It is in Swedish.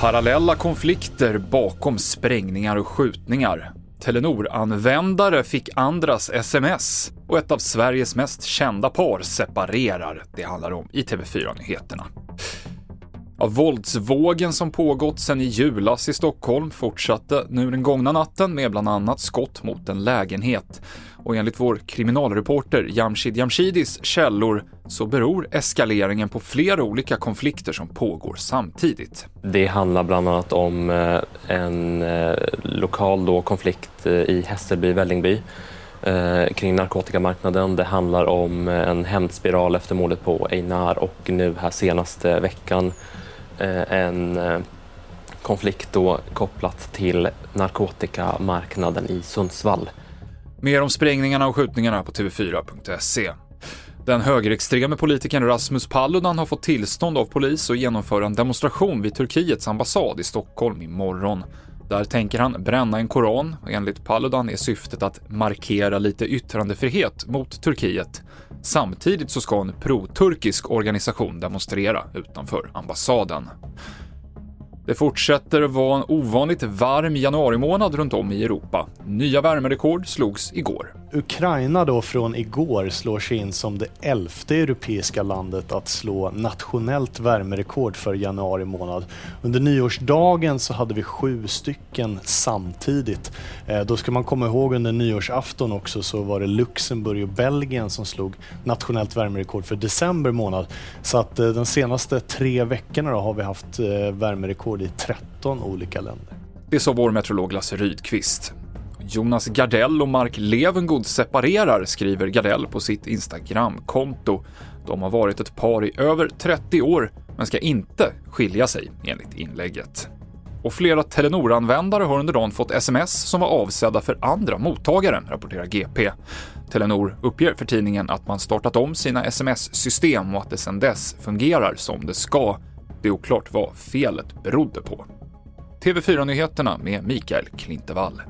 Parallella konflikter bakom sprängningar och skjutningar. Telenor-användare fick andras sms och ett av Sveriges mest kända par separerar. Det handlar om i TV4-nyheterna. Ja, våldsvågen som pågått sedan i julas i Stockholm fortsatte nu den gångna natten med bland annat skott mot en lägenhet. Och enligt vår kriminalreporter Jamshid Jamshidis källor så beror eskaleringen på flera olika konflikter som pågår samtidigt. Det handlar bland annat om eh, en eh, lokal då konflikt eh, i Hässelby, Vällingby Eh, kring narkotikamarknaden. Det handlar om eh, en hämndspiral efter mordet på Einar och nu här senaste veckan eh, en konflikt då kopplat till narkotikamarknaden i Sundsvall. Mer om sprängningarna och skjutningarna på TV4.se. Den högerextreme politikern Rasmus Paludan har fått tillstånd av polis att genomföra en demonstration vid Turkiets ambassad i Stockholm imorgon. Där tänker han bränna en koran och enligt Paludan är syftet att markera lite yttrandefrihet mot Turkiet. Samtidigt så ska en pro-turkisk organisation demonstrera utanför ambassaden. Det fortsätter vara en ovanligt varm januarimånad runt om i Europa. Nya värmerekord slogs igår. Ukraina då från igår slår sig in som det elfte europeiska landet att slå nationellt värmerekord för januari månad. Under nyårsdagen så hade vi sju stycken samtidigt. Eh, då ska man komma ihåg under nyårsafton också så var det Luxemburg och Belgien som slog nationellt värmerekord för december månad. Så att eh, de senaste tre veckorna då har vi haft eh, värmerekord i 13 olika länder. Det sa vår meteorolog Lasse Rydqvist. Jonas Gardell och Mark Levengood separerar, skriver Gardell på sitt Instagramkonto. De har varit ett par i över 30 år, men ska inte skilja sig, enligt inlägget. Och flera Telenor-användare har under dagen fått sms som var avsedda för andra mottagare, rapporterar GP. Telenor uppger för tidningen att man startat om sina sms-system och att det sedan dess fungerar som det ska. Det är oklart vad felet berodde på. TV4-nyheterna med Mikael Klintevall.